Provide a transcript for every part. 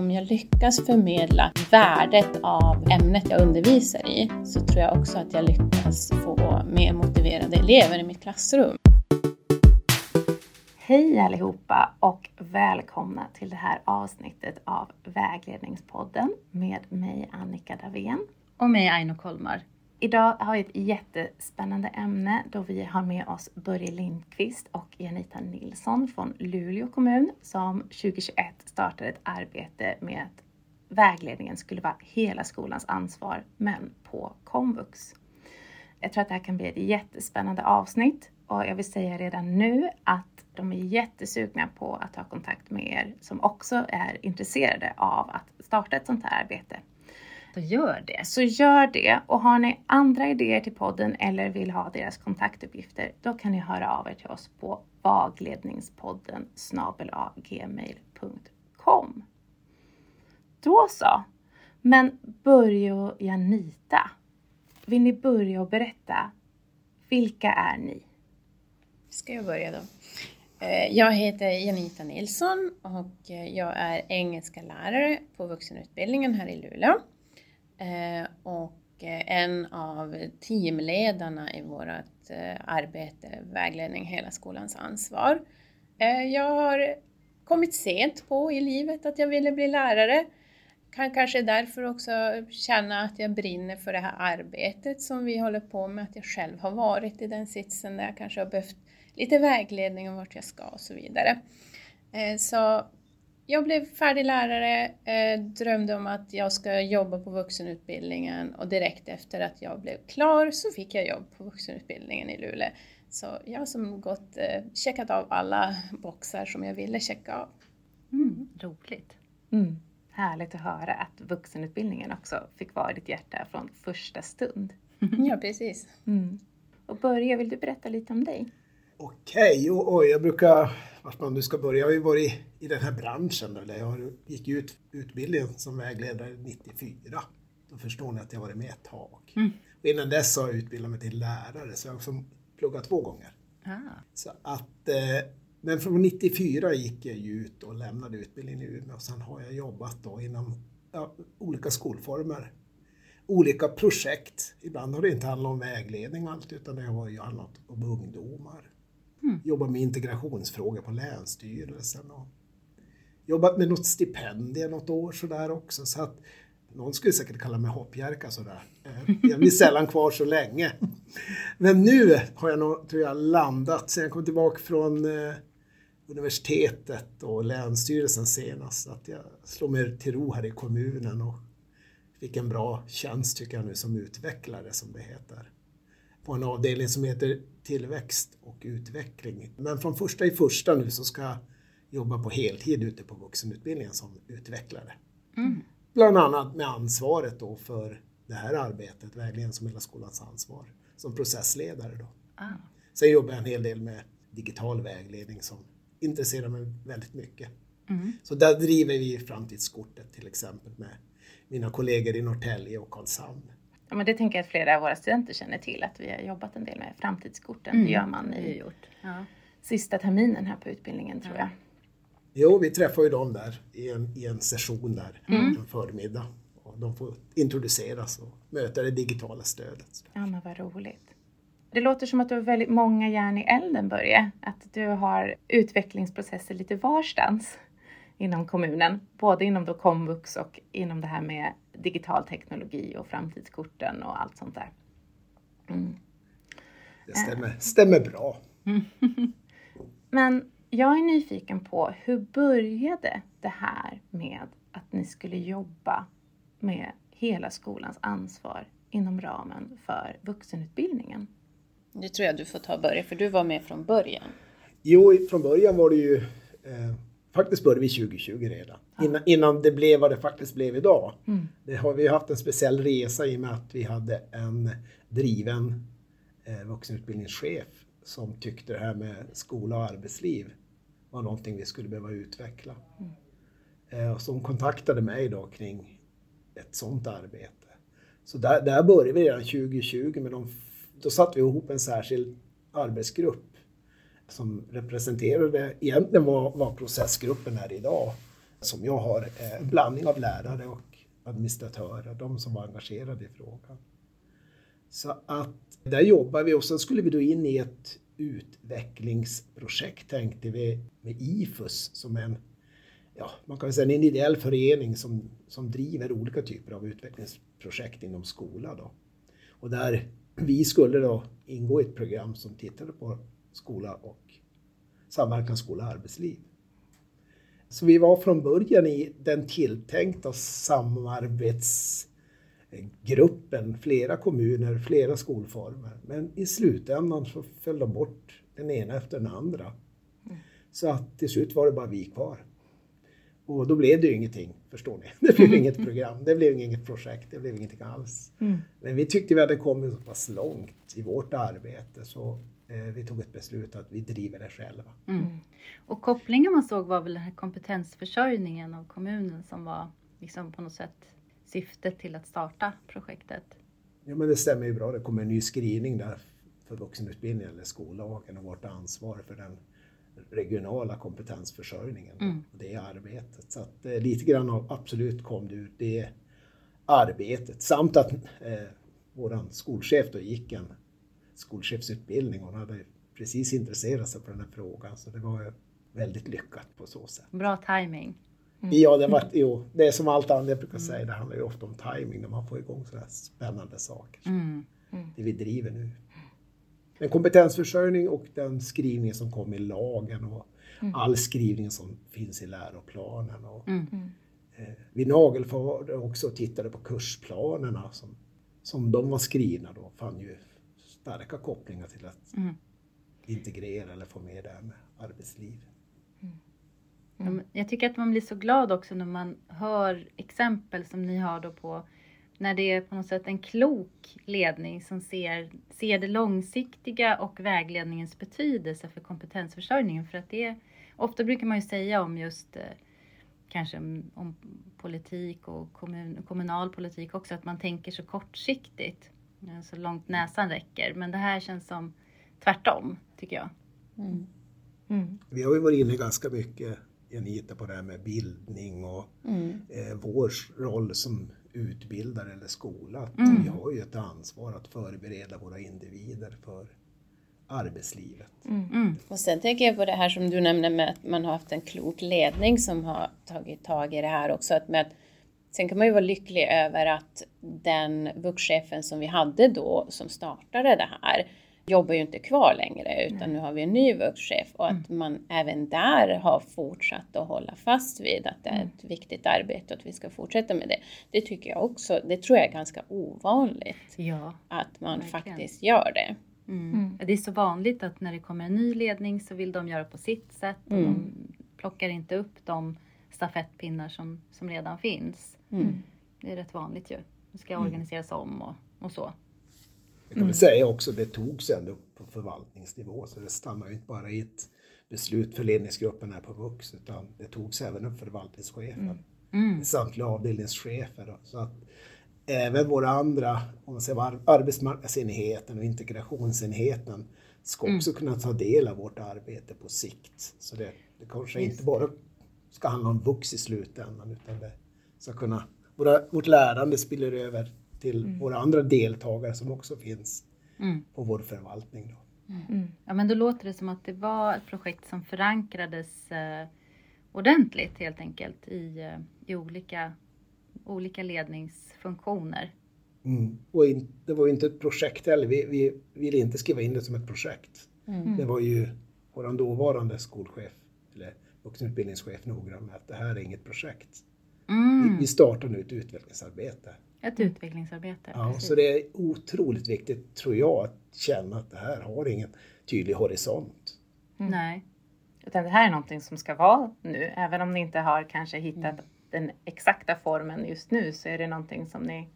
Om jag lyckas förmedla värdet av ämnet jag undervisar i så tror jag också att jag lyckas få mer motiverade elever i mitt klassrum. Hej allihopa och välkomna till det här avsnittet av Vägledningspodden med mig Annika Davén. Och mig Aino Kolmar. Idag har vi ett jättespännande ämne då vi har med oss Börje Lindqvist och Janita Nilsson från Luleå kommun som 2021 startade ett arbete med att vägledningen skulle vara hela skolans ansvar, men på komvux. Jag tror att det här kan bli ett jättespännande avsnitt och jag vill säga redan nu att de är jättesugna på att ta kontakt med er som också är intresserade av att starta ett sånt här arbete. Så gör det. Så gör det. Och har ni andra idéer till podden eller vill ha deras kontaktuppgifter, då kan ni höra av er till oss på vagledningspodden snabelagmail.com. Då så. Men Börje och Janita, vill ni börja och berätta? Vilka är ni? Ska jag börja då? Eh, jag heter Janita Nilsson och jag är engelska lärare på vuxenutbildningen här i Luleå. Eh, och eh, en av teamledarna i vårt eh, arbete Vägledning hela skolans ansvar. Jag har kommit sent på i livet att jag ville bli lärare. Kan kanske därför också känna att jag brinner för det här arbetet som vi håller på med, att jag själv har varit i den sitsen där jag kanske har behövt lite vägledning om vart jag ska och så vidare. Så jag blev färdig lärare, eh, drömde om att jag ska jobba på vuxenutbildningen och direkt efter att jag blev klar så fick jag jobb på vuxenutbildningen i Luleå. Så jag har som gått eh, checkat av alla boxar som jag ville checka av. Mm, roligt. Mm, härligt att höra att vuxenutbildningen också fick vara ditt hjärta från första stund. ja, precis. Mm. Och Börje, vill du berätta lite om dig? Okej, okay, oj, jag brukar, vart man nu ska börja, jag har ju varit i den här branschen där jag gick ut utbildningen som vägledare 94. Då förstår ni att jag varit med ett tag. Mm. Och innan dess har jag utbildat mig till lärare så jag har också pluggat två gånger. Ah. Så att, eh, men från 94 gick jag ju ut och lämnade utbildningen i Umeå och sen har jag jobbat då inom ja, olika skolformer olika projekt. Ibland har det inte handlat om vägledning allt utan det har ju handlat om ungdomar. Mm. Jobbat med integrationsfrågor på Länsstyrelsen och jobbat med något stipendium något år sådär också. Så att någon skulle säkert kalla mig hoppjerka sådär. Eh, jag blir sällan kvar så länge. Men nu har jag nog, tror jag, landat sen jag kom tillbaka från eh, universitetet och Länsstyrelsen senast. Att jag slår mig till ro här i kommunen och fick en bra tjänst tycker jag nu som utvecklare som det heter. På en avdelning som heter tillväxt och utveckling. Men från första i första nu så ska jag jobba på heltid ute på vuxenutbildningen som utvecklare. Mm. Bland annat med ansvaret då för det här arbetet, vägledning som hela skolans ansvar, som processledare. Då. Ah. Sen jobbar jag en hel del med digital vägledning som intresserar mig väldigt mycket. Mm. Så där driver vi framtidskortet till exempel med mina kollegor i Norrtälje och Karlshamn. Ja, men det tänker jag att flera av våra studenter känner till att vi har jobbat en del med framtidskorten. Mm. Det gör man i gjort. Ja. sista terminen här på utbildningen tror jag. Jo, vi träffar ju dem där i en, i en session där mm. en förmiddag. Och de får introduceras och möta det digitala stödet. Ja, men vad roligt. Det låter som att du har väldigt många järn i elden Börje. Att du har utvecklingsprocesser lite varstans inom kommunen. Både inom då komvux och inom det här med digital teknologi och framtidskorten och allt sånt där. Mm. Det stämmer, stämmer bra. Men jag är nyfiken på hur började det här med att ni skulle jobba med hela skolans ansvar inom ramen för vuxenutbildningen? Det tror jag du får ta och börja, för du var med från början. Jo, från början var det ju eh, faktiskt började vi 2020 redan. Innan, innan det blev vad det faktiskt blev idag. Mm. Det har vi haft en speciell resa i och med att vi hade en driven eh, vuxenutbildningschef som tyckte det här med skola och arbetsliv var någonting vi skulle behöva utveckla. Mm. Eh, som kontaktade mig då kring ett sådant arbete. Så där, där började vi redan 2020 med de, då satte vi ihop en särskild arbetsgrupp som representerade egentligen vad, vad processgruppen är idag. Som jag har en blandning av lärare och administratörer, de som var engagerade i frågan. Så att där jobbar vi och sen skulle vi då in i ett utvecklingsprojekt tänkte vi med IFUS som en, ja, man kan säga en ideell förening som, som driver olika typer av utvecklingsprojekt inom skola då. Och där vi skulle då ingå i ett program som tittade på skola och samverkan skola och arbetsliv. Så vi var från början i den tilltänkta samarbetsgruppen, flera kommuner, flera skolformer. Men i slutändan så föll de bort den ena efter den andra. Så att till slut var det bara vi kvar. Och då blev det ju ingenting, förstår ni. Det blev inget program, det blev inget projekt, det blev ingenting alls. Mm. Men vi tyckte vi hade kommit så pass långt i vårt arbete så vi tog ett beslut att vi driver det själva. Mm. Och kopplingen man såg var väl den här kompetensförsörjningen av kommunen som var liksom på något sätt syftet till att starta projektet? Ja men det stämmer ju bra, det kommer en ny skrivning där för vuxenutbildningen eller skollagen och vårt ansvar för den regionala kompetensförsörjningen mm. och det arbetet. Så att eh, lite grann av absolut kom det ur det arbetet samt att eh, våran skolchef då gick en skolchefsutbildning. Hon hade precis intresserat sig för den här frågan så det var väldigt lyckat på så sätt. Bra timing. Mm. Ja, det, var, jo, det är som allt annat jag brukar mm. säga, det handlar ju ofta om timing när man får igång sådana spännande saker. Mm. Mm. Det vi driver nu. Men kompetensförsörjning och den skrivning som kom i lagen och mm. all skrivning som finns i läroplanen. Och, mm. eh, vi nagelförde också och tittade på kursplanerna som, som de var skrivna då, fann ju starka kopplingar till att mm. integrera eller få med det här med arbetsliv. Mm. Jag tycker att man blir så glad också när man hör exempel som ni har då på när det är på något sätt en klok ledning som ser, ser det långsiktiga och vägledningens betydelse för kompetensförsörjningen. För att det ofta brukar man ju säga om just eh, kanske om politik och kommun, kommunal politik också, att man tänker så kortsiktigt, så långt näsan räcker. Men det här känns som tvärtom, tycker jag. Mm. Mm. Vi har ju varit inne ganska mycket, Janita, på det här med bildning och mm. eh, vår roll som utbildare eller skola. Mm. Vi har ju ett ansvar att förbereda våra individer för arbetslivet. Mm. Mm. Och sen tänker jag på det här som du nämnde med att man har haft en klok ledning som har tagit tag i det här också. Att med att, sen kan man ju vara lycklig över att den vuxchefen som vi hade då som startade det här jobbar ju inte kvar längre utan mm. nu har vi en ny vuxchef och att mm. man även där har fortsatt att hålla fast vid att det är ett viktigt arbete och att vi ska fortsätta med det. Det tycker jag också, det tror jag är ganska ovanligt ja, att man verkligen. faktiskt gör det. Mm. Mm. Det är så vanligt att när det kommer en ny ledning så vill de göra på sitt sätt och mm. de plockar inte upp de stafettpinnar som, som redan finns. Mm. Det är rätt vanligt ju. Det ska organiseras om och, och så. Det kan mm. säga också, det togs ändå på förvaltningsnivå så det stannar ju inte bara i ett beslut för ledningsgruppen här på Vux utan det togs även upp förvaltningschefen. Mm. Mm. Samtliga avdelningschefer. Så att även våra andra, om man säger arbetsmarknadsenheten och integrationsenheten ska mm. också kunna ta del av vårt arbete på sikt. Så det, det kanske Just. inte bara ska handla om Vux i slutändan utan det ska kunna, våra, vårt lärande spiller över till mm. våra andra deltagare som också finns mm. på vår förvaltning. Då. Mm. mm. Ja, men då låter det som att det var ett projekt som förankrades eh, ordentligt helt enkelt i, eh, i olika, olika ledningsfunktioner. Mm. Och in, det var ju inte ett projekt heller. Vi, vi ville inte skriva in det som ett projekt. Mm. Det var ju vår dåvarande skolchef, eller vuxenutbildningschef, noggrann med att det här är inget projekt. Vi, vi startar nu ett utvecklingsarbete ett utvecklingsarbete. Ja, precis. så det är otroligt viktigt tror jag att känna att det här har ingen tydlig horisont. Mm. Nej. Utan det här är någonting som ska vara nu. Även om ni inte har kanske hittat mm. den exakta formen just nu så är det någonting som ni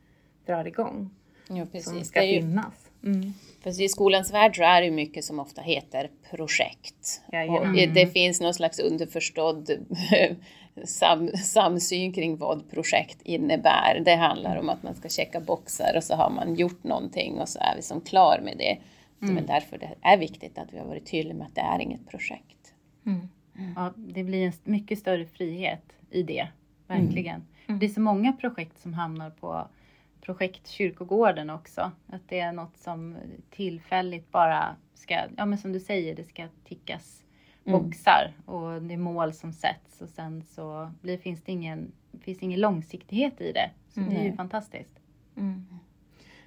drar igång. Ja, precis. Som ska ju, finnas. Mm. För i skolans värld så är det mycket som ofta heter projekt. Ja, och det finns någon slags underförstådd sam, samsyn kring vad projekt innebär. Det handlar om att man ska checka boxar och så har man gjort någonting och så är vi som klar med det. Det är därför det är viktigt att vi har varit tydliga med att det är inget projekt. Mm. Ja, det blir en mycket större frihet i det, verkligen. Det är så många projekt som hamnar på projekt Kyrkogården också. Att det är något som tillfälligt bara ska, ja men som du säger, det ska tickas boxar och det är mål som sätts och sen så blir, finns det ingen, finns ingen långsiktighet i det. Så det är ju fantastiskt. Mm.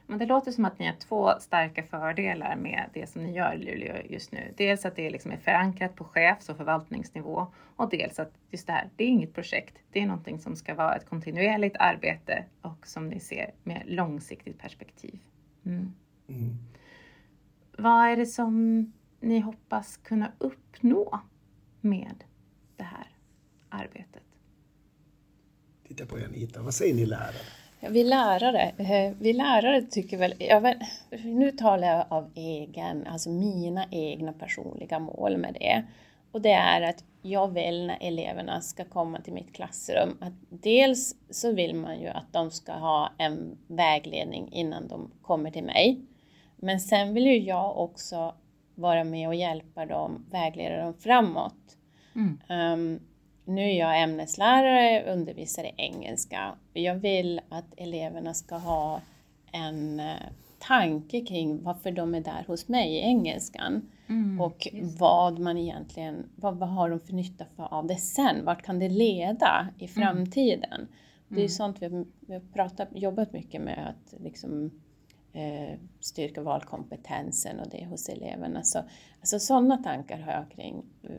Men det låter som att ni har två starka fördelar med det som ni gör i Luleå just nu. Dels att det liksom är förankrat på chefs och förvaltningsnivå och dels att just det här, det är inget projekt. Det är någonting som ska vara ett kontinuerligt arbete och som ni ser med långsiktigt perspektiv. Mm. Mm. Vad är det som ni hoppas kunna uppnå med det här arbetet? Titta på Janita, vad säger ni lärare? Ja, vi lärare, eh, vi lärare tycker väl, jag vet, nu talar jag av egen, alltså mina egna personliga mål med det. Och det är att jag vill när eleverna ska komma till mitt klassrum att dels så vill man ju att de ska ha en vägledning innan de kommer till mig. Men sen vill ju jag också vara med och hjälpa dem, vägleda dem framåt. Mm. Ehm, nu är jag ämneslärare, undervisar i engelska. Jag vill att eleverna ska ha en eh, tanke kring varför de är där hos mig i engelskan. Mm, och just vad man egentligen, vad, vad har de för nytta för, av det sen? Vart kan det leda i framtiden? Det är Mm. sånt vi har, vi har pratat, jobbat mycket med att liksom styrka valkompetensen och det hos eleverna. Så, alltså sådana tankar har jag kring eh,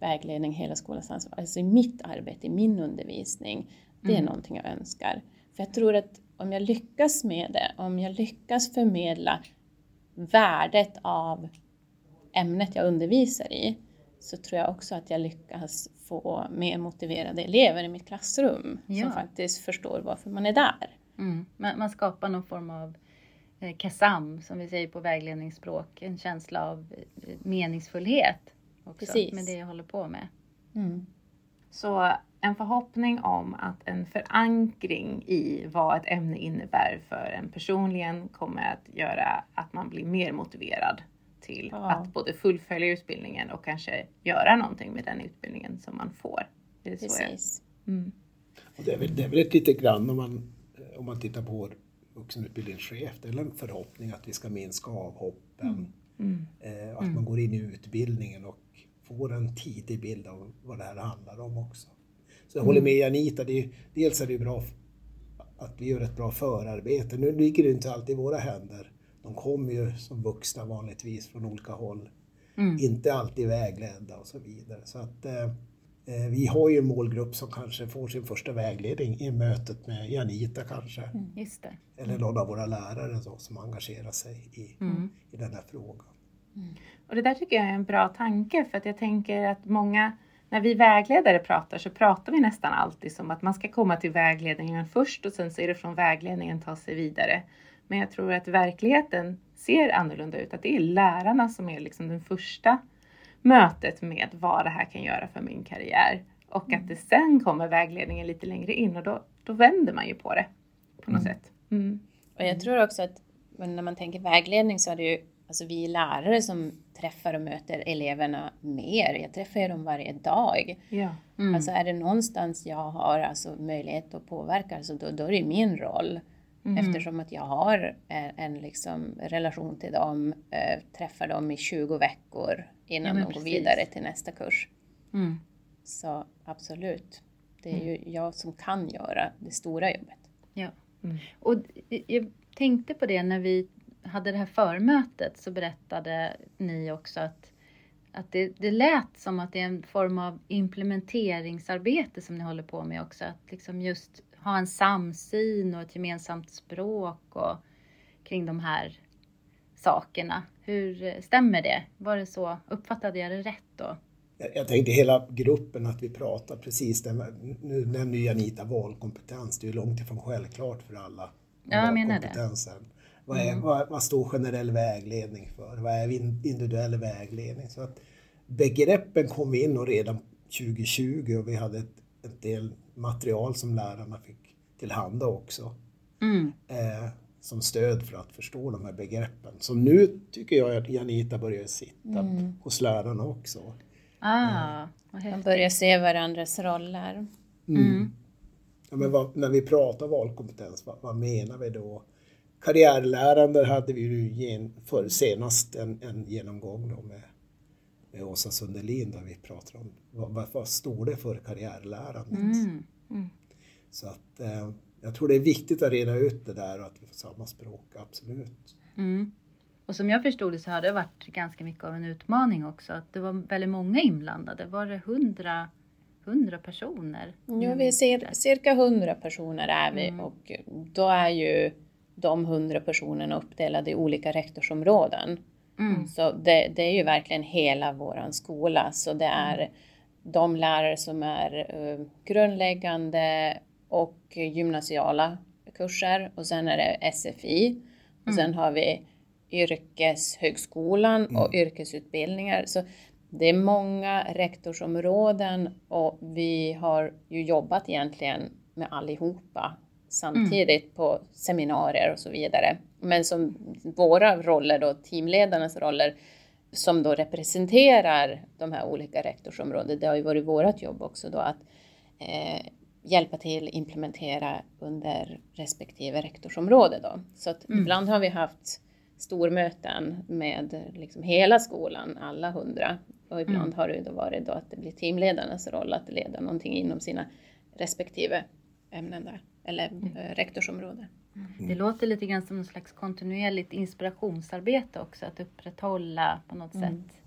vägledning, hela skolans ansvar. Alltså i mitt arbete, i min undervisning. Det är Mm. någonting jag önskar. För jag tror att om jag lyckas med det, om jag lyckas förmedla värdet av ämnet jag undervisar i, så tror jag också att jag lyckas få mer motiverade elever i mitt klassrum Ja. som faktiskt förstår varför man är där. Mm. Man, man skapar någon form av eh, KASAM, som vi säger på vägledningsspråk, en känsla av eh, meningsfullhet också Precis. med det jag håller på med. Så en förhoppning om att en förankring i vad ett ämne innebär för en personligen kommer att göra att man blir mer motiverad till Ja. att både fullfölja utbildningen och kanske göra någonting med den utbildningen som man får. Det är så jag- Precis. Mm. Och det, är väl, det är väl ett litet grann om man, eh, om man tittar på vår vuxenutbildningschef, det är en förhoppning att vi ska minska avhoppen. Mm. Eh, och att man går in i utbildningen och får en tidig bild av vad det här handlar om också. Så jag håller med Janita, det är, dels är det bra att vi gör ett bra förarbete. Nu ligger det inte alltid i våra händer. De kommer ju som vuxna vanligtvis från olika håll. Mm. Inte alltid vägledda och så vidare. Så att eh, eh, vi har ju en målgrupp som kanske får sin första vägledning i mötet med Janita kanske. Det. Eller någon av våra lärare då, som engagerar sig i, Mm. i den här frågan. Och det där tycker jag är en bra tanke för att jag tänker att många, när vi vägledare pratar så pratar vi nästan alltid som att man ska komma till vägledningen först och sen så är det från vägledningen ta sig vidare. Men jag tror att verkligheten ser annorlunda ut, att det är lärarna som är liksom den första mötet med vad det här kan göra för min karriär. Och att det sen kommer vägledningen lite längre in och då, då vänder man ju på det på något sätt. Mm. Och jag tror också att när man tänker vägledning så är det ju alltså vi lärare som träffar och möter eleverna mer. Jag träffar ju dem varje dag. Ja. Mm. Alltså är det någonstans jag har alltså möjlighet att påverka så då, då är det min roll. Eftersom att jag har en, en liksom relation till dem, eh, träffar dem i 20 veckor innan Ja, de går precis. vidare till nästa kurs. Mm. Så absolut, det är ju jag som kan göra det stora jobbet. Ja. Mm. Och jag tänkte på det när vi hade det här förmötet så berättade ni också att, att det, det lät som att det är en form av implementeringsarbete som ni håller på med också. Att liksom just ha en samsyn och ett gemensamt språk och kring de här sakerna. Hur eh, stämmer det? Var det så? Uppfattade jag det rätt då? Jag, tänkte hela gruppen att vi pratar precis det. Nu nämner ju Janita valkompetens. Det är ju långt ifrån självklart för alla. Ja, jag menar det. Vad, är, vad, vad står generell vägledning för? Vad är in- individuell vägledning? Så att begreppen kom in och redan 2020 och vi hade ett, ett del material som lärarna fick tillhanda också. Mm. Eh, som stöd för att förstå de här begreppen. Som nu tycker jag att Janita börjar sitta Mm. hos lärarna också. Ah, häftigt. börjar se varandras roller. Mm. Ja, men vad, när vi pratar valkompetens, vad, vad menar vi då? Karriärlärande hade vi ju gen, för senast en, en genomgång då med, med Åsa Sundelin där vi pratar om vad, vad, vad står det för karriärlärandet? Mm. Så att eh, jag tror det är viktigt att reda ut det där och att vi får samma språk, absolut. Mm. Och som jag förstod det så har det varit ganska mycket av en utmaning också. Att det var väldigt många inblandade. Var det hundra, hundra personer? Ja, vi ser cirka 100 personer är vi och då är ju de 100 personerna uppdelade i olika rektorsområden. Mm. Så det, det är ju verkligen hela våran skola. Så det är de lärare som är eh, grundläggande och gymnasiala kurser. Och sen är det SFI och sen har vi yrkeshögskolan och yrkesutbildningar. Så det är många rektorsområden och vi har ju jobbat egentligen med allihopa samtidigt på seminarier och så vidare. Men som våra roller då, teamledarnas roller, som då representerar de här olika rektorsområdena, det har ju varit vårt jobb också då att eh, hjälpa till implementera under respektive rektorsområde då. Så att ibland har vi haft stormöten med liksom hela skolan, alla hundra. Och ibland har det då varit då att det blir teamledarnas roll att leda någonting inom sina respektive ämnen där, eller eh, rektorsområde. Det låter lite grann som en slags kontinuerligt inspirationsarbete också. Att upprätthålla på något sätt.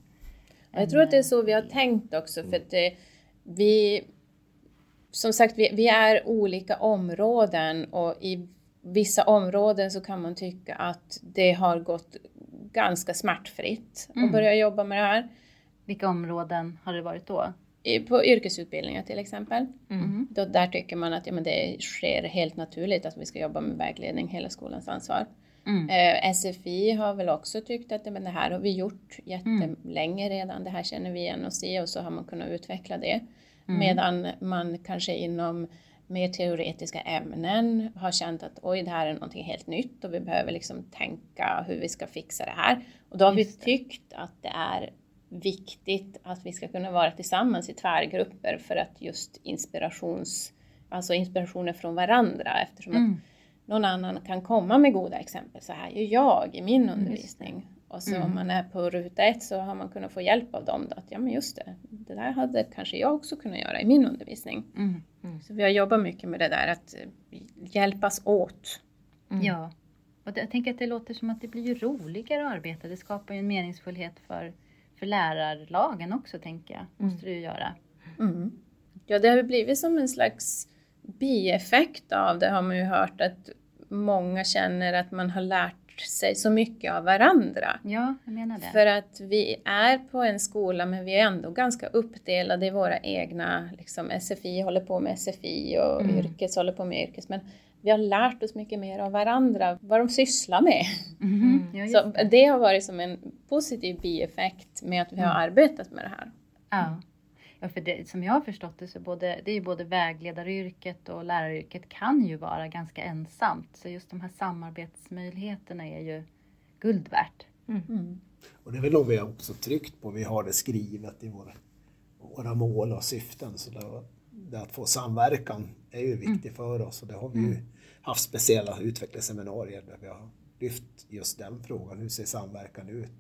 Och jag tror att det är så vi har tänkt också för att eh, vi som sagt, vi, vi är olika områden och i vissa områden så kan man tycka att det har gått ganska smärtfritt att börja jobba med det här. Vilka områden har det varit då? I- På yrkesutbildningar till exempel. Mm. Då, där tycker man att ja, men det sker helt naturligt att vi ska jobba med vägledning, hela skolans ansvar. Mm. Eh, SFI har väl också tyckt att men det här har vi gjort jättelänge redan, det här känner vi igen oss i och så har man kunnat utveckla det. Medan man kanske inom mer teoretiska ämnen har känt att oj, det här är någonting helt nytt och vi behöver liksom tänka hur vi ska fixa det här. Och då har vi Just det. tyckt att det är viktigt att vi ska kunna vara tillsammans i tvärgrupper för att just inspirations, alltså inspirationer från varandra eftersom Mm. att någon annan kan komma med goda exempel. Så här gör jag i min undervisning. Och så om man är på ruta ett så har man kunnat få hjälp av dem. Då, att ja men just det, det där hade kanske jag också kunnat göra i min undervisning. Mm. Så vi har jobbat mycket med det där att eh, hjälpas åt. Ja. Och det, jag tänker att det låter som att det blir ju roligare att arbeta. Det skapar ju en meningsfullhet för, för lärarlagen också, tänker jag. Måste det ju göra. Mm. Ja, det har ju blivit som en slags bieffekt av det har man ju hört att många känner att man har lärt sig så mycket av varandra. Ja, jag menar det. För att vi är på en skola men vi är ändå ganska uppdelade i våra egna, liksom SFI håller på med SFI och Mm. yrkes håller på med yrkes. Men vi har lärt oss mycket mer av varandra, vad de sysslar med. Mhm. Ja, just Så det. det har varit som en positiv bieffekt med att vi har arbetat med det här. Ja. Ja, för det, som jag har förstått det så både, det är ju både vägledaryrket och läraryrket kan ju vara ganska ensamt. Så just de här samarbetsmöjligheterna är ju guld värt. Och det är väl något vi har också tryckt på, vi har det skrivet i våra, våra mål och syften. Så det, det att få samverkan är ju viktigt för oss och det har vi ju haft speciella utvecklingsseminarier där vi har lyft just den frågan. Hur ser samverkan ut?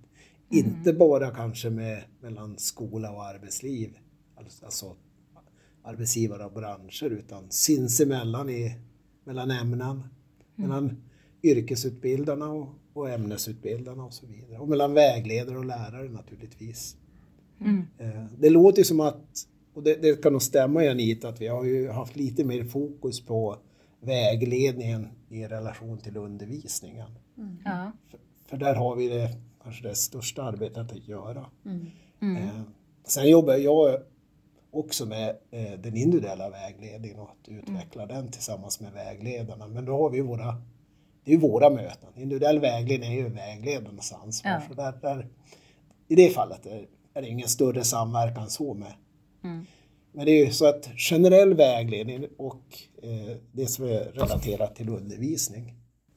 Inte bara kanske med, mellan skola och arbetsliv, alltså- alltså arbetsgivare och branscher, utan sinsemellan i, mellan ämnen, mellan yrkesutbildarna och, och ämnesutbildarna och så vidare. Och mellan vägledare och lärare naturligtvis. Eh, Det låter ju som att, och det, det kan nog stämma Janita, att vi har ju haft lite mer fokus på vägledningen i relation till undervisningen. Ja. För, för där har vi det, kanske det största arbetet att göra. Eh, sen jobbar jag också med eh, den individuella vägledningen och att utveckla den tillsammans med vägledarna. Men då har vi våra, det är ju våra möten. Individuell vägledning är ju vägledarnas ansvar. Ja. Så där, där, I det fallet är, är det ingen större samverkan så med. Men det är ju så att generell vägledning och eh, det som är relaterat till undervisning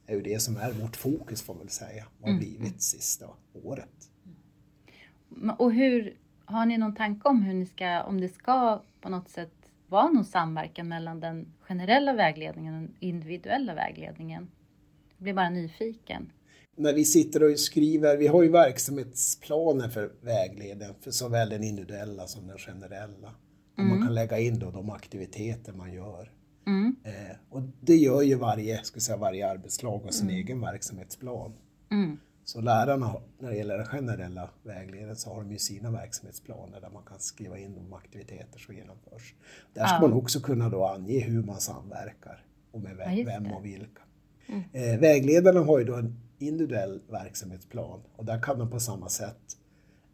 är ju det som är vårt fokus får man väl säga, har blivit sista året. Och hur, har ni någon tanke om hur ni ska, om det ska på något sätt vara någon samverkan mellan den generella vägledningen och den individuella vägledningen? Jag blir bara nyfiken. När vi sitter och skriver, vi har ju verksamhetsplaner för vägledningen, för såväl den individuella som den generella. Och man kan lägga in då de aktiviteter man gör. Mm. Eh, och det gör ju varje, ska säga, varje arbetslag och sin egen verksamhetsplan. Mm. Så lärarna, när det gäller den generella vägledningen, så har de ju sina verksamhetsplaner där man kan skriva in de aktiviteter som genomförs. Där ska Ja. man också kunna då ange hur man samverkar och med Ja, vem, just vem och vilka. Eh, vägledarna har ju då en individuell verksamhetsplan och där kan de på samma sätt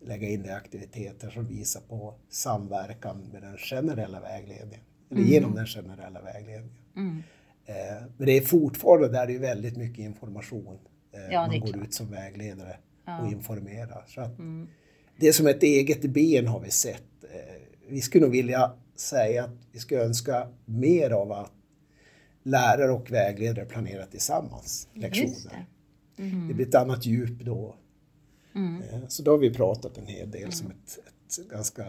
lägga in de aktiviteter som visar på samverkan med den generella vägledningen, eller genom den generella vägledningen. Mm. Eh, Men det är fortfarande där det är väldigt mycket information. Eh, Ja, man går klart. ut som vägledare Ja. och informerar. Så att Mm. Det är som ett eget ben har vi sett. Eh, Vi skulle nog vilja säga att vi skulle önska mer av att lärare och vägledare planerar tillsammans lektioner. det. Mm. Det blir ett annat djup då. Mm. Eh, Så då har vi pratat en hel del som ett, ett ganska...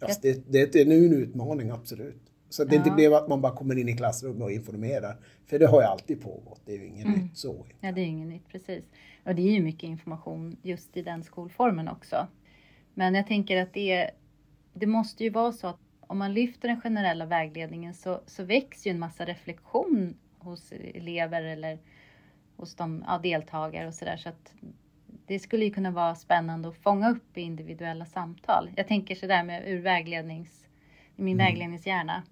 Jag- det, det är en utmaning, absolut. Så att det inte Ja. blev att man bara kommer in i klassrummet och informerar. För det har ju alltid pågått, det är ju inget Mm. nytt så. Ja, det är inget nytt, precis. Och det är ju mycket information just i den skolformen också. Men jag tänker att det, det måste ju vara så att om man lyfter den generella vägledningen så, så väcks ju en massa reflektion hos elever eller hos de ja, deltagare och sådär. Så att det skulle ju kunna vara spännande att fånga upp i individuella samtal. Jag tänker sådär med ur väglednings, min vägledningshjärna.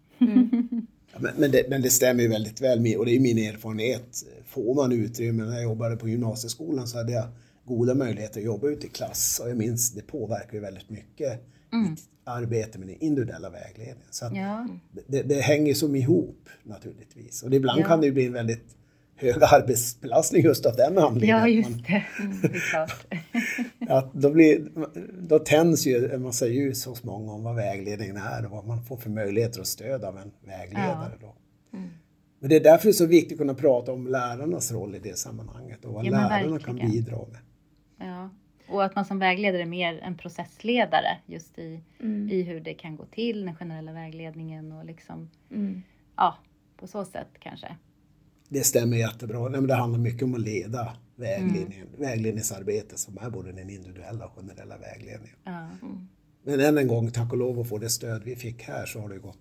Ja, Men, men, det, men det stämmer ju väldigt väl med, och det är min erfarenhet. Får man utrymme, när jag jobbade på gymnasieskolan så hade jag goda möjligheter att jobba ute i klass och jag minns det påverkar ju väldigt mycket mitt arbete med den individuella vägledningen. Så Ja, det, det hänger som ihop naturligtvis. Och ibland Ja. kan det ju bli en väldigt hög arbetsbelastning just av den anledningen. ja just det. Det är klart. att då, blir, då tänds ju en massa ljus hos många om vad vägledningen är och vad man får för möjligheter och stöd av en vägledare. Då. Mm. Men det är därför det är så viktigt att kunna prata om lärarnas roll i det sammanhanget och vad Ja, lärarna kan bidra med. Ja. Och att man som vägledare är mer en processledare just i, Mm. i hur det kan gå till, den generella vägledningen och liksom, Mm. ja, på så sätt kanske. Det stämmer jättebra. Nej, men det handlar mycket om att leda vägledningen, Mm. vägledningsarbete som är både den individuella och generella vägledningen. Ja. Men än en gång, tack och lov att få det stöd vi fick här så har det gått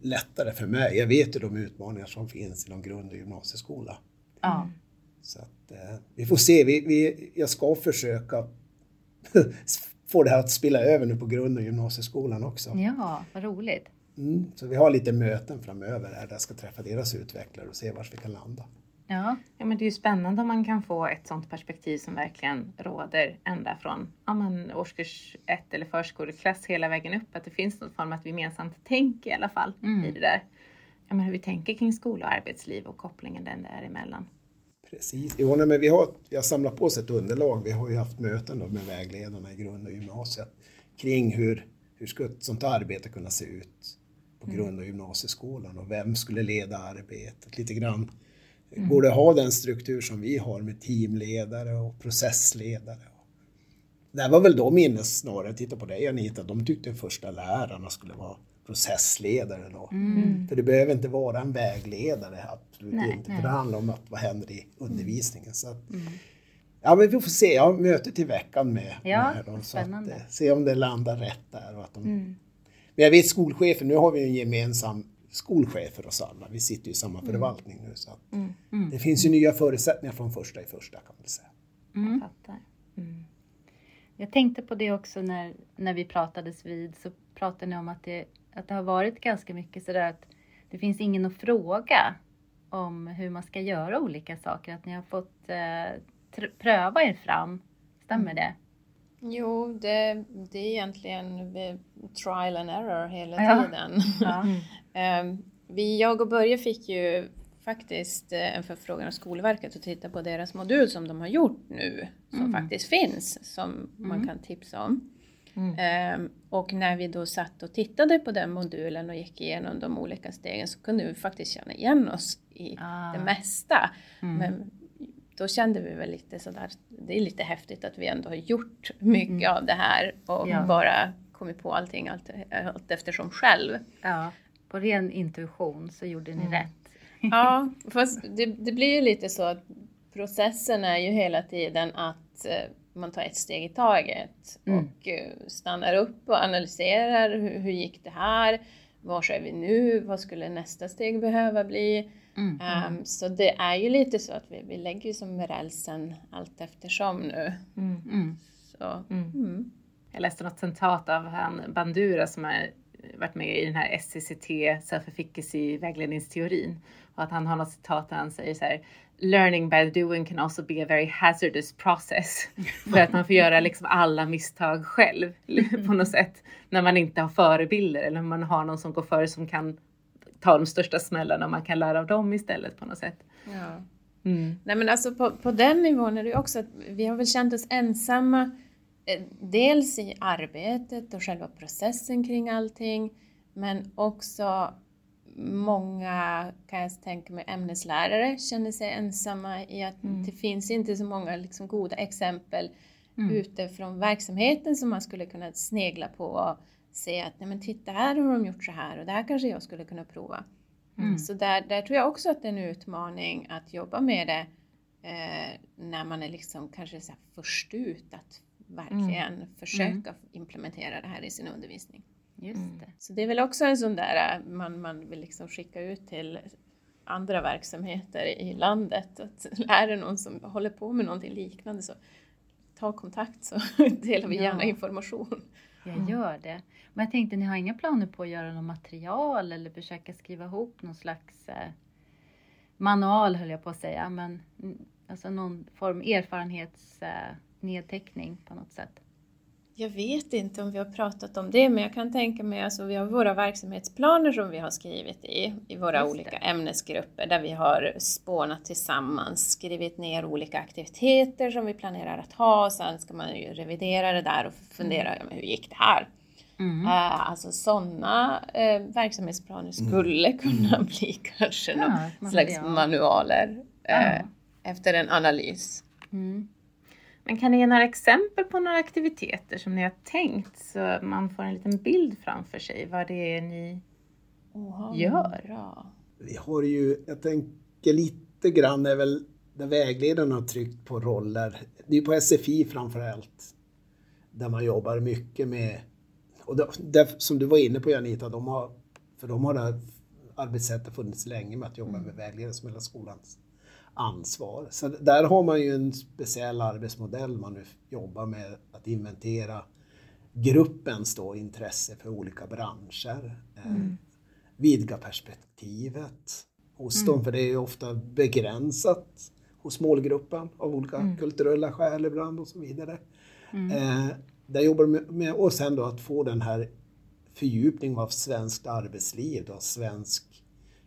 lättare för mig. Jag vet ju de utmaningar som finns inom grund och gymnasieskola. Ja. Så att, eh, vi får se. Vi, vi, jag ska försöka få det här att spilla över nu på grund och gymnasieskolan också. ja, vad roligt. Mm, så vi har lite möten framöver här där jag ska träffa deras utvecklare och se var vi kan landa. Ja, Ja, men det är ju spännande om man kan få ett sådant perspektiv som verkligen råder ända från ja, men, årskurs ett eller förskoleklass hela vägen upp. Att det finns någon form av ett gemensamt tänk i alla fall Mm. i det där. Ja, men hur vi tänker kring skola och arbetsliv och kopplingen den däremellan. Precis. Jo, nej, men vi, har, vi har samlat på oss ett underlag. Vi har ju haft möten då med vägledarna i grund och gymnasiet kring hur, hur ska ett sånt arbete kunna se ut på grund och gymnasieskolan och vem skulle leda arbetet lite grann. Går det att ha den struktur som vi har med teamledare och processledare? Det var väl de inne snarare, titta på dig Anita, de tyckte första lärarna skulle vara processledare då. För det behöver inte vara en vägledare, absolut Nej, inte. nej. För det handlar om att vad händer i undervisningen. Så att, Ja men vi får se, jag har möte till veckan med, Ja, med dem. Så att, eh, se om det landar rätt där. Och att de, Men jag vet skolchefen, nu har vi en gemensam skolchef för oss alla. Vi sitter ju i samma förvaltning nu. Så att Det finns ju nya förutsättningar från första i första kan man säga. Mm. Jag fattar. Jag tänkte på det också när, när vi pratades vid så pratade ni om att det, att det har varit ganska mycket sådär att det finns ingen att fråga om hur man ska göra olika saker. Att ni har fått eh, pröva er fram. Stämmer det? Jo, det, det är egentligen trial and error hela Ja. tiden. Ja. Ehm, vi, jag och Börje fick ju faktiskt eh, en förfrågan av Skolverket att titta på deras modul som de har gjort nu, som Mm. faktiskt finns, som man kan tipsa om. Mm. Um, och när vi då satt och tittade på den modulen och gick igenom de olika stegen så kunde vi faktiskt känna igen oss i ah. det mesta. Mm. Men då kände vi väl lite sådär, det är lite häftigt att vi ändå har gjort mycket mm. av det här och ja. bara kommit på allting allt, allt eftersom själv. Ja, på ren intuition så gjorde ni mm. rätt. Ja, fast det, det, blir ju lite så att processen är ju hela tiden att eh, man tar ett steg i taget mm. och eh, stannar upp och analyserar hur, hur gick det här? Var är vi nu? Vad skulle nästa steg behöva bli? Mm. Um, så det är ju lite så att vi, vi lägger ju som rälsen allt eftersom nu. Mm. mm. Så, mm. Mm. Jag läste något citat av han Bandura som har varit med i den här SCCT, self-efficacy vägledningsteorin. Och att han har något citat där han säger så här learning by doing can also be a very hazardous process. För att man får göra liksom alla misstag själv på något sätt. När man inte har förebilder eller man har någon som går före som kan ta de största smällarna och man kan lära av dem istället på något sätt. Ja. Mm. Nej men alltså på, på den nivån är det också att vi har väl känt oss ensamma eh, dels i arbetet och själva processen kring allting men också många, kan jag tänka mig, ämneslärare känner sig ensamma i att mm. det finns inte så många liksom, goda exempel mm. utifrån verksamheten som man skulle kunna snegla på och se att nej men titta här har de gjort så här och det här kanske jag skulle kunna prova. Mm. Så där, där tror jag också att det är en utmaning att jobba med det eh, när man är liksom kanske så först ut att verkligen mm. försöka mm. implementera det här i sin undervisning. Just mm. det. Så det är väl också en sån där äh, man, man vill liksom skicka ut till andra verksamheter i landet. Att är det någon som håller på med någonting liknande så ta kontakt så delar vi gärna information. Jag gör det. Men jag tänkte, ni har inga planer på att göra något material eller försöka skriva ihop någon slags eh, manual höll jag på att säga, men mm, alltså någon form erfarenhetsnedteckning eh, på något sätt? Jag vet inte om vi har pratat om det, men jag kan tänka mig att alltså, vi har våra verksamhetsplaner som vi har skrivit i, i våra olika ämnesgrupper där vi har spånat tillsammans, skrivit ner olika aktiviteter som vi planerar att ha. Sen ska man ju revidera det där och fundera, mm. hur gick det här? Mm. Uh, alltså sådana uh, verksamhetsplaner skulle mm. kunna bli kanske ja, någon slags manualer uh, ja. efter en analys. Mm. Men kan ni ge några exempel på några aktiviteter som ni har tänkt så man får en liten bild framför sig vad det är ni oh, gör? Bra. Vi har ju, jag tänker lite grann är väl där vägledaren har tryckt på roller. Det är på SFI framför allt där man jobbar mycket med, och det, det, som du var inne på Janita, de har, för de har det här arbetssättet funnits länge med att jobba med vägledare som hela skolans ansvar. Så där har man ju en speciell arbetsmodell man nu jobbar med att inventera gruppens då intresse för olika branscher. Eh, mm. Vidga perspektivet hos mm. dem, för det är ju ofta begränsat hos målgruppen av olika mm. kulturella skäl ibland och så vidare. Mm. Eh, där jobbar med, med, och sen då att få den här fördjupningen av svenskt arbetsliv, då, svensk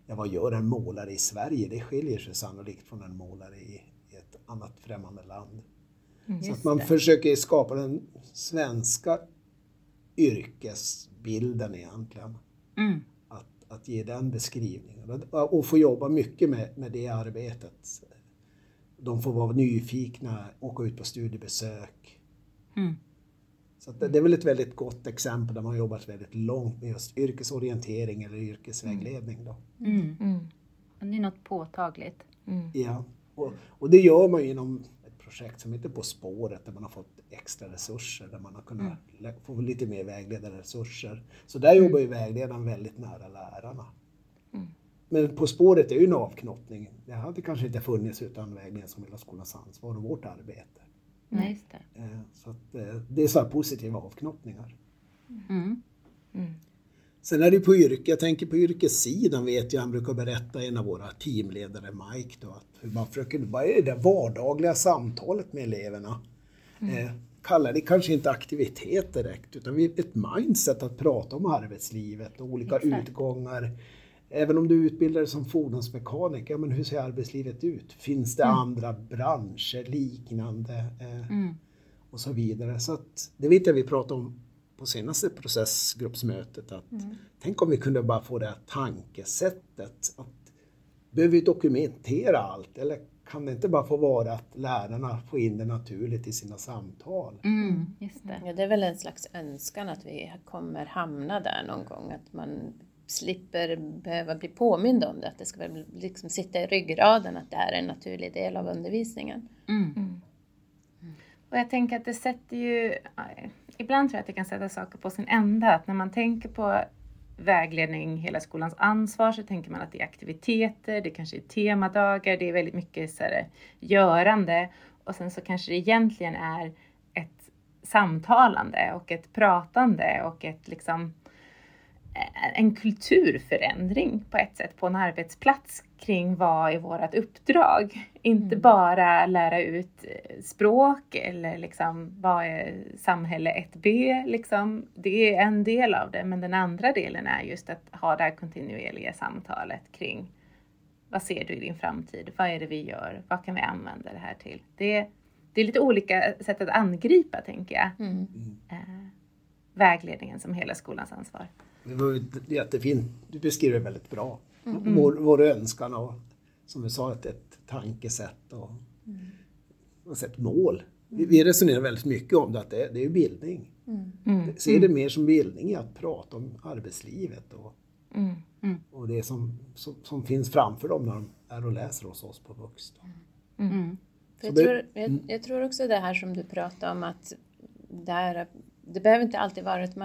ja, vad gör en målare i Sverige? Det skiljer sig sannolikt från en målare i, i ett annat främmande land. Mm, så att man det. försöker skapa den svenska yrkesbilden egentligen. Mm. Att, att ge den beskrivningen och få jobba mycket med, med det arbetet. De får vara nyfikna, åka ut på studiebesök. Mm. Så det, det, är väl ett väldigt gott exempel där man har jobbat väldigt långt med just yrkesorientering eller yrkesvägledning. Då. Mm. Mm. Det är något påtagligt. Mm. Ja, och, och, det gör man genom ett projekt som heter På spåret där man har fått extra resurser, där man har kunnat mm. få lite mer vägledarresurser. Så där jobbar ju vägledaren väldigt nära lärarna. Mm. Men På spåret är ju en avknoppning. Det hade kanske inte funnits utan vägledning som hela skolans ansvar och vårt arbete. Nej, just det. Eh, så att, eh, det är så här positiva avknoppningar. Mm. Mm. Sen är det på yrke, jag tänker på yrkessidan vet jag, han brukar berätta en av våra teamledare, Mike, då, att hur man försöker, vad är det vardagliga samtalet med eleverna? Mm. Eh, kallar det kanske inte aktivitet direkt, utan ett mindset att prata om arbetslivet och olika Exakt. utgångar Även om du utbildar dig som fordonsmekaniker, men hur ser arbetslivet ut? Finns det mm. andra branscher liknande? Eh, mm. Och så vidare. Så att, det vet jag vi pratar om på senaste processgruppsmötet att tänk om vi kunde bara få det här tankesättet att behöver vi dokumentera allt eller kan det inte bara få vara att lärarna får in det naturligt i sina samtal? Mm, just det. Ja, det är väl en slags önskan att vi kommer hamna där någon gång, att man slipper behöva bli påmind om det, att det ska väl liksom sitta i ryggraden att det är en naturlig del av undervisningen. Mm. Och jag tänker att det sätter ju, ibland tror jag att det kan sätta saker på sin ända. Att när man tänker på vägledning, hela skolans ansvar, så tänker man att det är aktiviteter, det kanske är temadagar, det är väldigt mycket så här, görande. Och sen så kanske det egentligen är ett samtalande och ett pratande och ett liksom en kulturförändring på ett sätt på en arbetsplats kring vad är vårt uppdrag. Inte Mm. bara lära ut eh, språk eller liksom vad är samhälle 1B liksom. Det är en del av det men den andra delen är just att ha det här kontinuerliga samtalet kring vad ser du i din framtid? Vad är det vi gör? Vad kan vi använda det här till? Det, det är lite olika sätt att angripa tänker jag. Mm. Eh, vägledningen som hela skolans ansvar. Det var jättefint. Du beskriver det väldigt bra. Vår, vår önskan och som vi sa, ett, ett tankesätt och, och ett mål. Vi, vi resonerar väldigt mycket om det, att det, det är bildning. Mm. Se det mer som bildning i att prata om arbetslivet och, Mm. och det som, som, som finns framför dem när de är och läser hos oss på Vux. Mm. Jag, det- tror, jag, jag tror också det här som du pratar om att där, det behöver inte alltid vara ett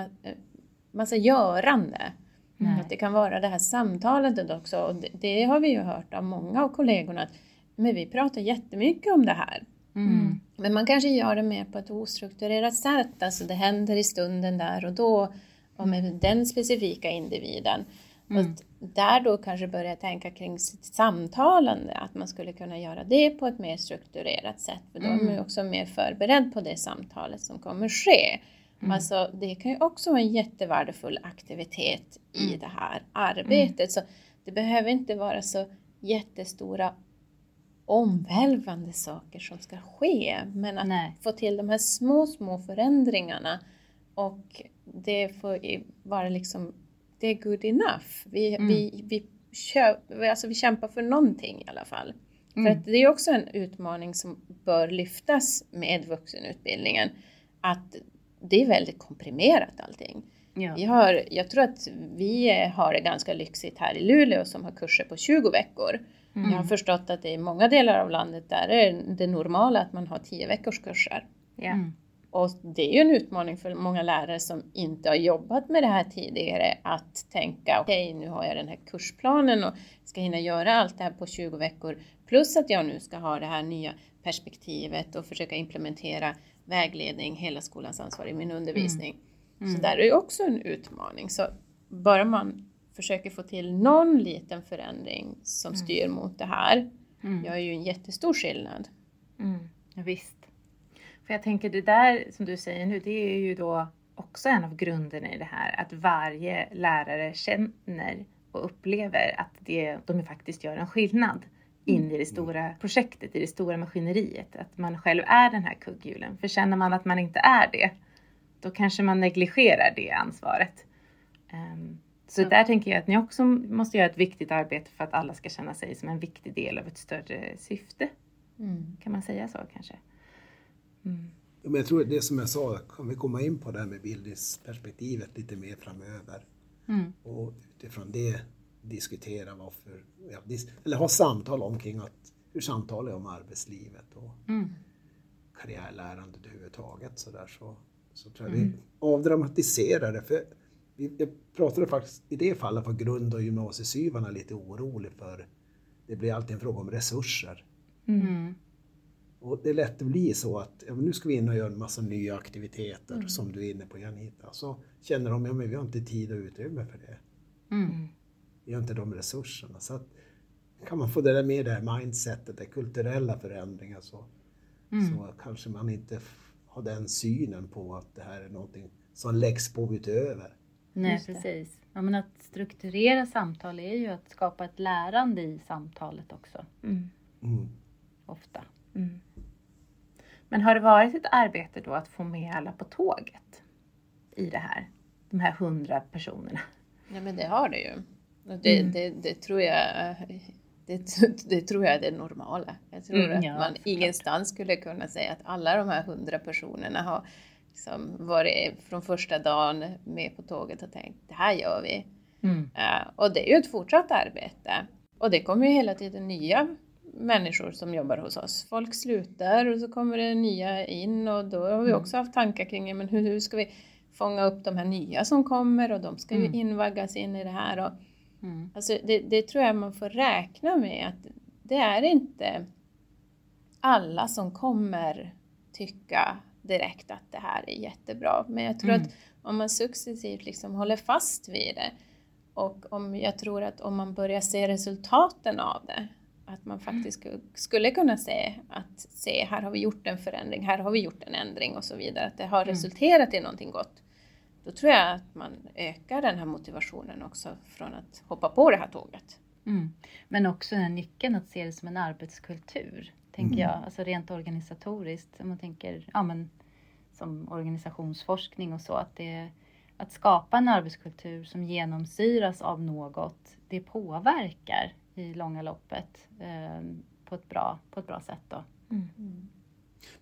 massa görande. Nej. Att det kan vara det här samtalet också. Och det, det har vi ju hört av många av kollegorna. Att, men vi pratar jättemycket om det här. Mm. Men man kanske gör det mer på ett ostrukturerat sätt. Alltså det händer i stunden där och då. Och med den specifika individen. Och att där då kanske börja tänka kring sitt samtalande. Att man skulle kunna göra det på ett mer strukturerat sätt. För då är man ju också mer förberedd på det samtalet som kommer ske. Alltså det kan ju också vara en jättevärdefull aktivitet i det här arbetet. Så det behöver inte vara så jättestora omvälvande saker som ska ske. Men att Nej. få till de här små, små förändringarna. Och det får vara liksom, det är good enough. Vi, Mm. vi, vi, kö, alltså vi kämpar för någonting i alla fall. För Mm. att det är också en utmaning som bör lyftas med vuxenutbildningen. Att det är väldigt komprimerat allting. Ja. Vi har, jag tror att vi har det ganska lyxigt här i Luleå som har kurser på 20 veckor. Mm. Jag har förstått att det i många delar av landet där är det normala att man har 10 veckors kurser. Ja. Mm. Och det är ju en utmaning för många lärare som inte har jobbat med det här tidigare att tänka okej nu har jag den här kursplanen och ska hinna göra allt det här på 20 veckor plus att jag nu ska ha det här nya perspektivet och försöka implementera vägledning, hela skolans ansvar i min undervisning. Så där är också en utmaning. Så bara man försöker få till någon liten förändring som styr mot det här Mm. gör ju en jättestor skillnad. Mm. Visst. För jag tänker det där som du säger nu, det är ju då också en av grunderna i det här. Att varje lärare känner och upplever att det, de faktiskt gör en skillnad in i det stora projektet, i det stora maskineriet. Att man själv är den här kugghjulen. För känner man att man inte är det, då kanske man negligerar det ansvaret. Ehm, så Ja. där tänker jag att ni också måste göra ett viktigt arbete för att alla ska känna sig som en viktig del av ett större syfte. Kan man säga så kanske? Mm. Ja, Men jag tror det som jag sa, kan vi komma in på det här med bildningsperspektivet lite mer framöver. Mm. Och utifrån det diskutera varför, ja, dis, eller ha samtal omkring att, hur samtalar jag om arbetslivet och Mm. karriärlärandet överhuvudtaget så där så, så tror jag vi avdramatiserar det. För vi, jag pratade faktiskt i det fallet för grund och gymnasiesyvarna lite orolig för det blir alltid en fråga om resurser. Mm. Och det är lätt att bli så att ja, nu ska vi in och göra en massa nya aktiviteter som du är inne på Janita. Så känner de, ja men vi har inte tid och utrymme för det. Mm. Vi har inte de resurserna. Så att, kan man få det där med det här mindsetet, det kulturella förändringar så, så kanske man inte har den synen på att det här är någonting som läggs på utöver. Nej, precis. Ja, men att strukturera samtal är ju att skapa ett lärande i samtalet också, Mm. Mm. ofta. Mm. Men har det varit ett arbete då att få med alla på tåget? i det här? De här hundra personerna. Ja men det har det ju. Det, Mm. det, det tror jag det, det tror jag är det normala. Jag tror Mm, att ja, man ingenstans skulle kunna säga att alla de här hundra personerna har liksom varit från första dagen med på tåget och tänkt det här gör vi. Mm. Eh, och det är ju ett fortsatt arbete. Och det kommer ju hela tiden nya människor som jobbar hos oss. Folk slutar och så kommer det nya in och då har vi Mm. också haft tankar kring men hur, hur ska vi fånga upp de här nya som kommer och de ska ju Mm. invaggas in i det här. Och, Mm. alltså det, det tror jag man får räkna med att det är inte alla som kommer tycka direkt att det här är jättebra. Men jag tror Mm. att om man successivt liksom håller fast vid det och om jag tror att om man börjar se resultaten av det, att man faktiskt sku- skulle kunna se att se här har vi gjort en förändring, här har vi gjort en ändring och så vidare, att det har resulterat i någonting gott. Då tror jag att man ökar den här motivationen också från att hoppa på det här tåget. Mm. Men också den här nyckeln att se det som en arbetskultur, tänker jag. Alltså rent organisatoriskt. Om man tänker, ja men som organisationsforskning och så. Att, det, att skapa en arbetskultur som genomsyras av något, det påverkar i långa loppet eh, på, ett bra, på ett bra sätt. Då.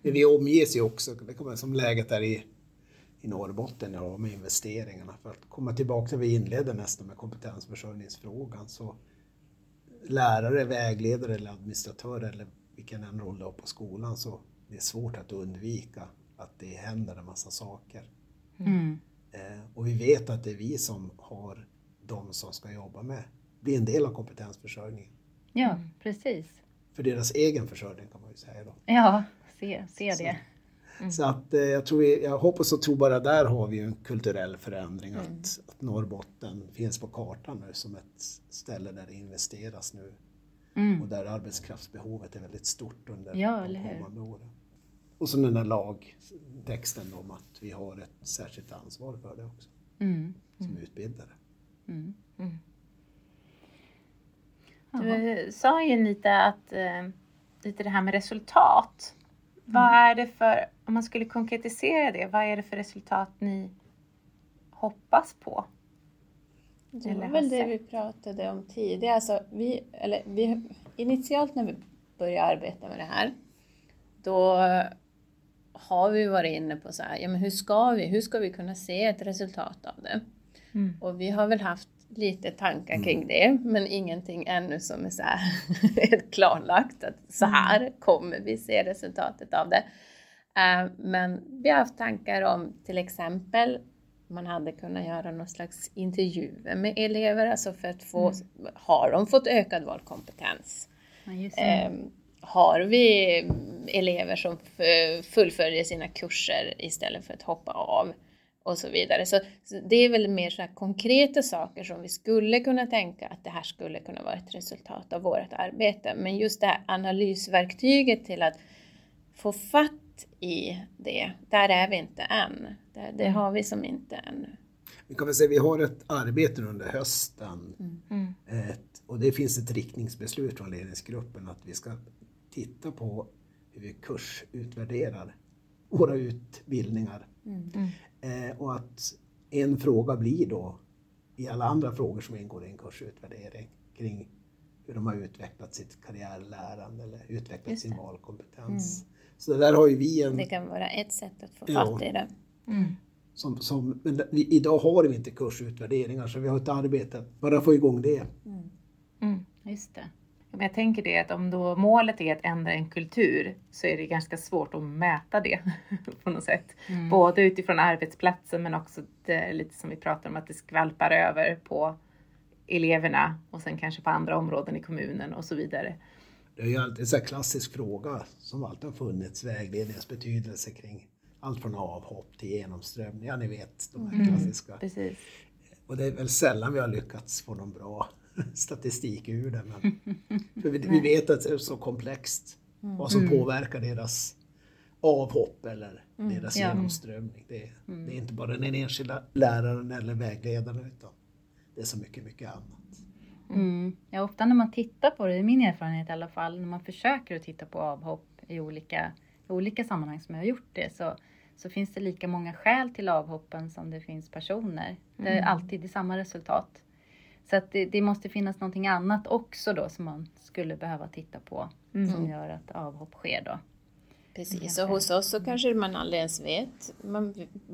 Men vi omges ju också, det kommer som läget är i, i Norrbotten ja, med investeringarna. För att komma tillbaka till vi inledde nästan med kompetensförsörjningsfrågan så lärare, vägledare eller administratörer eller vilken än roll du har på skolan så det är svårt att undvika att det händer en massa saker. Mm. Eh, och vi vet att det är vi som har de som ska jobba med, bli en del av kompetensförsörjningen. Ja, precis. För deras egen försörjning kan man ju säga då. Ja, se, se Så. det. Så att eh, jag, tror vi, jag hoppas och tror bara där har vi en kulturell förändring Mm. att, att Norrbotten finns på kartan nu som ett ställe där det investeras nu Mm. och där arbetskraftsbehovet är väldigt stort under Ja, de kommande åren. Och så den där lagtexten om att vi har ett särskilt ansvar för det också Mm. som utbildare. Mm. Du sa ju lite att eh, lite det här med resultat. Vad Mm. är det för, om man skulle konkretisera det, vad är det för resultat ni hoppas på? Det var väl det vi pratade om tidigare. Alltså vi, eller vi, initialt när vi började arbeta med det här, då har vi varit inne på så här, ja men hur ska vi, hur ska vi kunna se ett resultat av det? Mm. Och vi har väl haft lite tankar kring det, men ingenting ännu som är så här helt klarlagt att så här kommer vi se resultatet av det. Eh, Men vi har haft tankar om till exempel man hade kunnat göra någon slags intervjuer med elever, alltså för att få, har de fått ökad valkompetens? Ja. Ehm, har vi elever som fullföljer sina kurser istället för att hoppa av och så vidare. Så, så det är väl mer så konkreta saker som vi skulle kunna tänka att det här skulle kunna vara ett resultat av vårt arbete. Men just det här analysverktyget till att få fatt i det, där är vi inte än. Det, det har vi som inte ännu. Vi kan väl säga vi har ett arbete under hösten Mm. ett, och det finns ett riktningsbeslut från ledningsgruppen att vi ska titta på hur vi kursutvärderar våra utbildningar. Eh, och att en fråga blir då i alla andra frågor som ingår i en kursutvärdering kring hur de har utvecklat sitt karriärlärande eller utvecklat sin valkompetens. Så där har ju vi en Det kan vara ett sätt att få Ja. fatt i det. Mm. som, som, men vi, idag har vi inte kursutvärderingar så vi har ett arbete att bara få igång det. Mm. Just det. Men jag tänker det att om då målet är att ändra en kultur så är det ganska svårt att mäta det på något sätt. Mm. Både utifrån arbetsplatsen men också det, lite som vi pratar om att det skvalpar över på eleverna och sen kanske på andra områden i kommunen och så vidare. Det är ju alltid en sån här klassisk fråga som alltid har funnits, vägledningens betydelse kring allt från avhopp till genomströmning. Ja, ni vet de här klassiska. Precis. Och det är väl sällan vi har lyckats få någon bra statistik ur det. Men, för vi, vi vet att det är så komplext vad som påverkar deras avhopp eller deras Ja. genomströmning. Det, det är inte bara den enskilda läraren eller vägledaren utan det är så mycket, mycket annat. Mm. Ja, ofta när man tittar på det, i min erfarenhet i alla fall, när man försöker att titta på avhopp i olika, i olika sammanhang som jag har gjort det, så, så finns det lika många skäl till avhoppen som det finns personer. Det är alltid det samma resultat. Så att det, det måste finnas någonting annat också då som man skulle behöva titta på som gör att avhopp sker då. Precis, och hos oss så kanske man aldrig ens vet. Man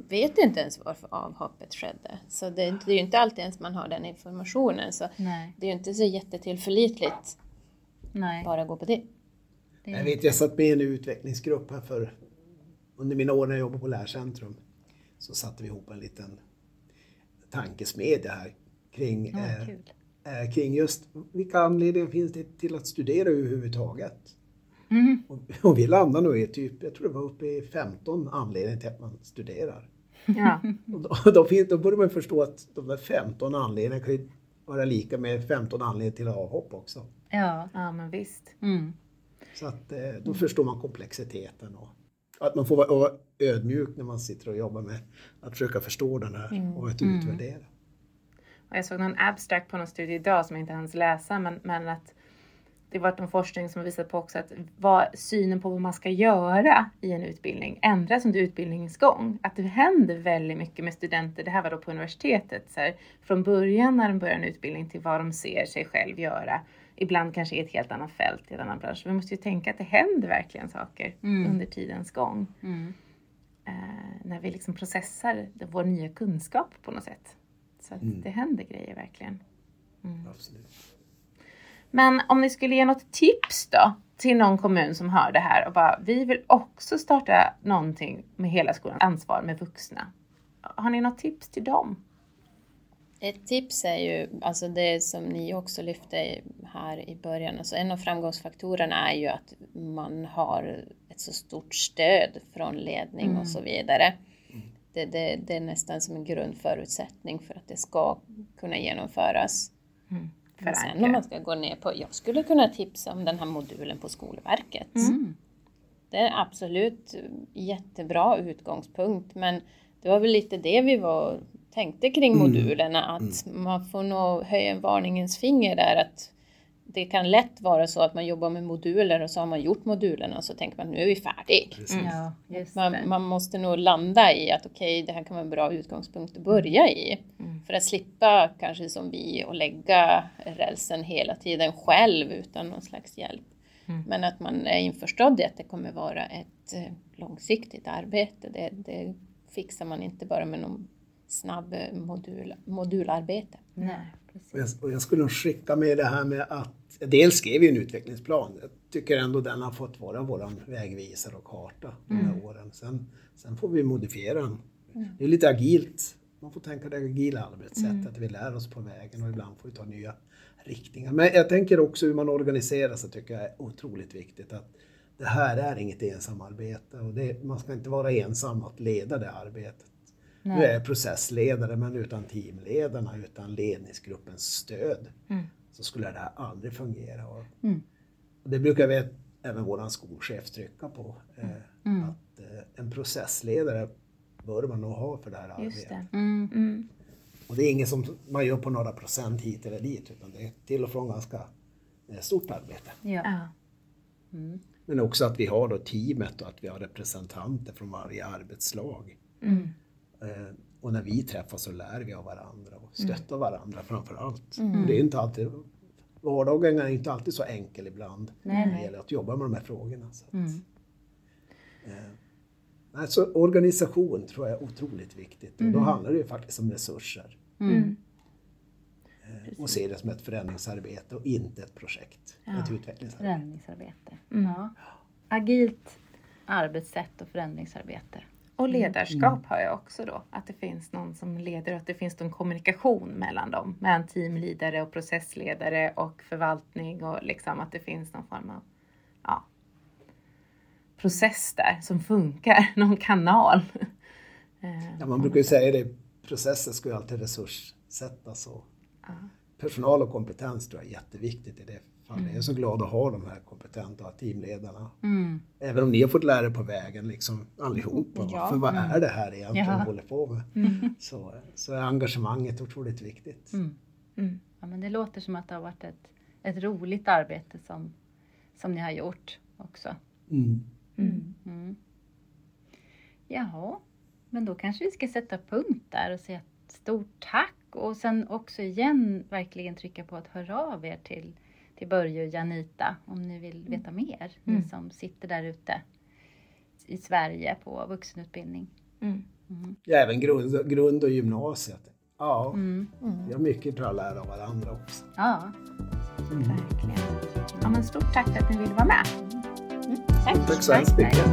vet inte ens varför avhoppet skedde. Så det, det är ju inte alltid ens man har den informationen. Så Nej, det är ju inte så jättetillförlitligt nej. bara gå på det. Det, Jag vet, jag satt med i en utvecklingsgrupp här för under mina år när jag jobbade på Lärcentrum så satte vi ihop en liten tankesmedja här kring, kul. eh, kring just vilka anledningar finns det till att studera överhuvudtaget. Mm. Och, och vi landade nog i typ, jag tror det var uppe i 15 anledningar till att man studerar. Ja. Och då, då, finns, då borde man förstå att de där 15 anledningarna kan ju vara lika med 15 anledningar till avhopp också. Ja. ja, men visst. Mm. Så att eh, då förstår man komplexiteten och att man får vara, ödmjuk när man sitter och jobbar med att försöka förstå den här och att utvärdera. Och jag såg någon abstract på någon studie idag som jag inte hans läsa, men, men att det var en forskning som visade på också att vad, synen på vad man ska göra i en utbildning ändras under utbildningens gång. Att det händer väldigt mycket med studenter, det här var då på universitetet, så här, från början när de börjar en utbildning till vad de ser sig själv göra. Ibland kanske i ett helt annat fält, i en annan bransch. Vi måste ju tänka att det händer verkligen saker Mm. under tidens gång. Mm. Eh, när vi liksom processar vår nya kunskap på något sätt. Så att Mm. det händer grejer verkligen. Absolut. Men om ni skulle ge något tips då till någon kommun som hör det här och bara, vi vill också starta någonting med hela skolans ansvar med vuxna. Har ni något tips till dem? Ett tips är ju, alltså det som ni också lyfte här i början, alltså en av framgångsfaktorerna är ju att man har ett så stort stöd från ledning och så vidare. Det, det, det är nästan som en grundförutsättning för att det ska kunna genomföras. Men sen om Förankra. man ska gå ner på, jag skulle kunna tipsa om den här modulen på Skolverket. Mm. Det är absolut jättebra utgångspunkt men det var väl lite det vi var, tänkte kring modulerna att man får nog höja en varningens finger där att det kan lätt vara så att man jobbar med moduler och så har man gjort modulerna och så tänker man nu är vi färdig. Ja, just det. Man, man måste nog landa i att okej, det här kan vara en bra utgångspunkt att börja i. För att slippa kanske som vi och lägga rälsen hela tiden själv utan någon slags hjälp. Men att man är införstådd i att det kommer vara ett eh, långsiktigt arbete. Det, det fixar man inte bara med någon snabb modul, modularbete. Nej, Och jag, och jag skulle nog skicka med det här med att, dels skrev vi en utvecklingsplan. Jag tycker ändå den har fått vara vår vägvisare och karta de här åren. Sen, sen får vi modifiera den. Det är lite agilt. Man får tänka det agila arbetssättet, att vi lär oss på vägen och ibland får vi ta nya riktningar. Men jag tänker också hur man organiserar sig tycker jag är otroligt viktigt. Att det här är inget ensamarbete och det, man ska inte vara ensam att leda det arbetet. Nu är jag processledare men utan teamledarna, utan ledningsgruppens stöd så skulle det här aldrig fungera. Och, och det brukar vi även vår skolchef trycka på. Eh, Att eh, en processledare bör man nog ha för det här Just arbetet. det. Mm. Mm. Och det är inget som man gör på några procent hit eller dit utan det är till och från ganska eh, stort arbete. Ja. Ja. Men också att vi har då teamet och att vi har representanter från varje arbetslag. Mm. Eh, och när vi träffas så lär vi av varandra och stöttar varandra framför allt. Mm. Det är inte alltid, vardagen är inte alltid så enkel ibland Nej, när det nej. gäller att jobba med de här frågorna. Så att, Mm. eh, alltså, organisation tror jag är otroligt viktigt och Mm. då handlar det ju faktiskt om resurser. Mm. Eh, och se det som ett förändringsarbete och inte ett projekt, ett utvecklingsarbete. Förändringsarbete. Mm. Ja. Agilt arbetssätt och förändringsarbete. Och ledarskap har jag också då. Att det finns någon som leder och att det finns en kommunikation mellan dem. Mellan teamledare och processledare och förvaltning och liksom att det finns någon form av ja, process där som funkar. Någon kanal. Eh, Ja, man brukar ju säga det, processer ska ju alltid resurssättas och personal och kompetens tror jag är jätteviktigt i det fallet. Jag är så glad att ha de här kompetenta teamledarna. Mm. Även om ni har fått lära er på vägen, liksom allihopa. Ja. För vad är det här egentligen Ja. vi håller på med? Så, så är engagemanget otroligt viktigt. Mm. Mm. Ja, men det låter som att det har varit ett, ett roligt arbete som, som ni har gjort också. Mm. Mm. Jaha, men då kanske vi ska sätta punkt där och säga stort tack och sen också igen verkligen trycka på att höra av er till, till Börje och Janita om ni vill veta mer. Mm. Ni som sitter där ute i Sverige på vuxenutbildning. Mm. Mm. Ja, även grund, grund och gymnasiet. Ja, Mm. vi har mycket att lära av varandra också. Ja, Verkligen. Ja, men stort tack för att ni ville vara med. Tack så hemskt mycket.